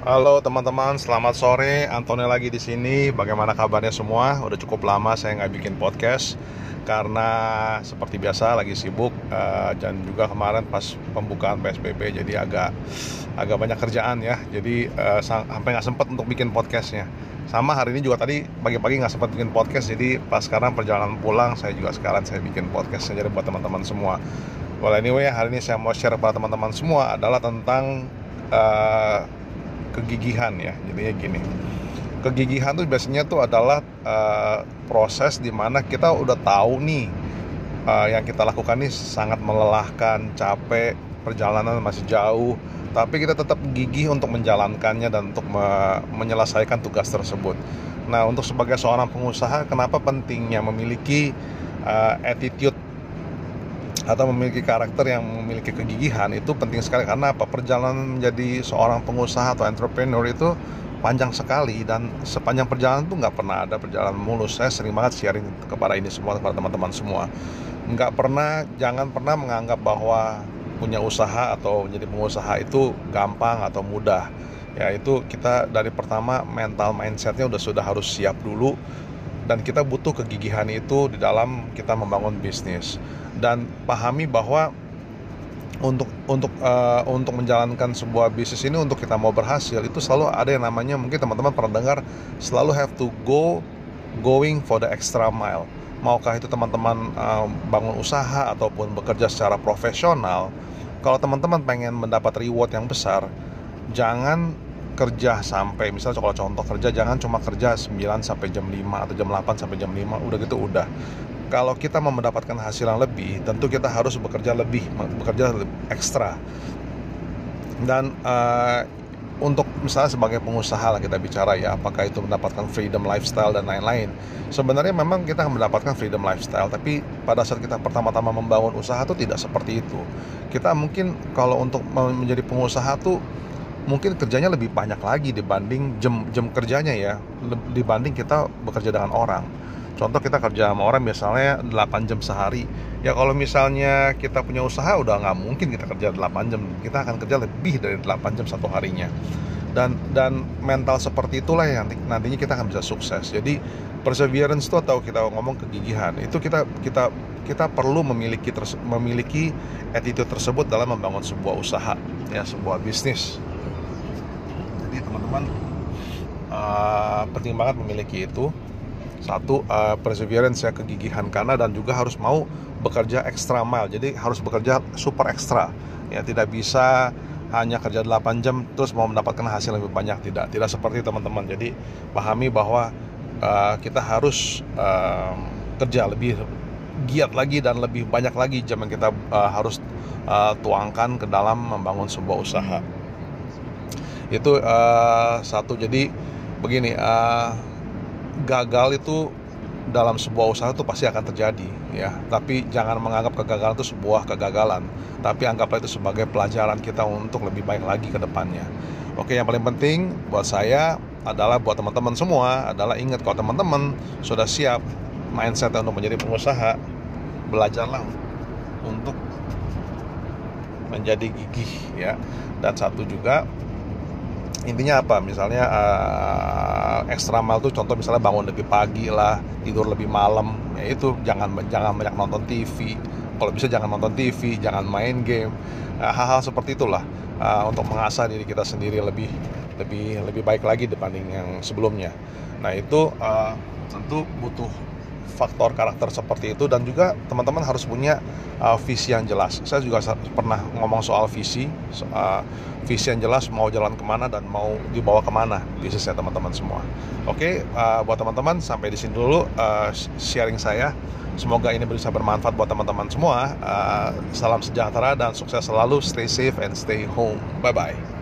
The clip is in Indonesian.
Halo teman-teman, selamat sore. Antoni lagi di sini. Bagaimana kabarnya semua? Udah cukup lama saya nggak bikin podcast karena seperti biasa lagi sibuk uh, dan juga kemarin pas pembukaan PSBB jadi agak agak banyak kerjaan ya. Jadi uh, sampai nggak sempat untuk bikin podcastnya. Sama hari ini juga tadi pagi-pagi nggak sempat bikin podcast. Jadi pas sekarang perjalanan pulang saya juga sekarang saya bikin podcast jadi buat teman-teman semua. Well anyway hari ini saya mau share pada teman-teman semua adalah tentang uh, kegigihan ya jadinya gini kegigihan tuh biasanya tuh adalah uh, proses di mana kita udah tahu nih uh, yang kita lakukan ini sangat melelahkan capek perjalanan masih jauh tapi kita tetap gigih untuk menjalankannya dan untuk me menyelesaikan tugas tersebut. Nah, untuk sebagai seorang pengusaha, kenapa pentingnya memiliki uh, attitude atau memiliki karakter yang memiliki kegigihan itu penting sekali. Karena apa? Perjalanan menjadi seorang pengusaha atau entrepreneur itu panjang sekali dan sepanjang perjalanan tuh nggak pernah ada perjalanan mulus. Saya sering banget sharing kepada ini semua kepada teman-teman semua. Nggak pernah jangan pernah menganggap bahwa punya usaha atau menjadi pengusaha itu gampang atau mudah. Ya itu kita dari pertama mental mindsetnya udah sudah harus siap dulu dan kita butuh kegigihan itu di dalam kita membangun bisnis. Dan pahami bahwa untuk untuk uh, untuk menjalankan sebuah bisnis ini untuk kita mau berhasil itu selalu ada yang namanya mungkin teman-teman pernah dengar selalu have to go going for the extra mile. Maukah itu teman-teman uh, bangun usaha ataupun bekerja secara profesional? Kalau teman-teman pengen mendapat reward yang besar jangan kerja sampai misalnya kalau contoh kerja jangan cuma kerja 9 sampai jam 5 atau jam 8 sampai jam 5 udah gitu udah kalau kita mau mendapatkan hasil yang lebih, tentu kita harus bekerja lebih, bekerja lebih ekstra. Dan uh, untuk misalnya sebagai pengusaha lah kita bicara ya, apakah itu mendapatkan freedom lifestyle dan lain-lain. Sebenarnya memang kita mendapatkan freedom lifestyle, tapi pada saat kita pertama-tama membangun usaha itu tidak seperti itu. Kita mungkin kalau untuk menjadi pengusaha tuh mungkin kerjanya lebih banyak lagi dibanding jam jam kerjanya ya, dibanding kita bekerja dengan orang. Contoh kita kerja sama orang misalnya 8 jam sehari. Ya kalau misalnya kita punya usaha udah nggak mungkin kita kerja 8 jam. Kita akan kerja lebih dari 8 jam satu harinya. Dan dan mental seperti itulah yang nanti, nantinya kita akan bisa sukses. Jadi perseverance itu atau kita ngomong kegigihan itu kita kita kita perlu memiliki memiliki attitude tersebut dalam membangun sebuah usaha ya sebuah bisnis jadi teman-teman uh, penting banget memiliki itu. Satu uh, perseverance ya kegigihan karena dan juga harus mau bekerja ekstra mile. Jadi harus bekerja super ekstra. Ya tidak bisa hanya kerja 8 jam terus mau mendapatkan hasil lebih banyak. Tidak tidak seperti teman-teman. Jadi pahami bahwa uh, kita harus uh, kerja lebih giat lagi dan lebih banyak lagi jam yang kita uh, harus uh, tuangkan ke dalam membangun sebuah usaha itu uh, satu. Jadi begini uh, gagal itu dalam sebuah usaha itu pasti akan terjadi ya. Tapi jangan menganggap kegagalan itu sebuah kegagalan. Tapi anggaplah itu sebagai pelajaran kita untuk lebih baik lagi ke depannya. Oke yang paling penting buat saya adalah buat teman-teman semua adalah ingat kalau teman-teman sudah siap mindset untuk menjadi pengusaha belajarlah untuk menjadi gigih ya. Dan satu juga intinya apa? Misalnya uh, ekstra mal tuh contoh misalnya bangun lebih pagi lah tidur lebih malam ya itu jangan jangan banyak nonton TV kalau bisa jangan nonton TV jangan main game. Hal hal-hal seperti itulah uh, untuk mengasah diri kita sendiri lebih lebih lebih baik lagi dibanding yang sebelumnya. Nah itu uh, tentu butuh faktor karakter seperti itu dan juga teman-teman harus punya uh, visi yang jelas. Saya juga pernah ngomong soal visi, uh, visi yang jelas mau jalan ke mana dan mau dibawa ke mana bisnisnya teman-teman semua. Oke, uh, buat teman-teman sampai di sini dulu uh, sharing saya. Semoga ini bisa bermanfaat buat teman-teman semua. Uh, salam sejahtera dan sukses selalu. Stay safe and stay home. Bye bye.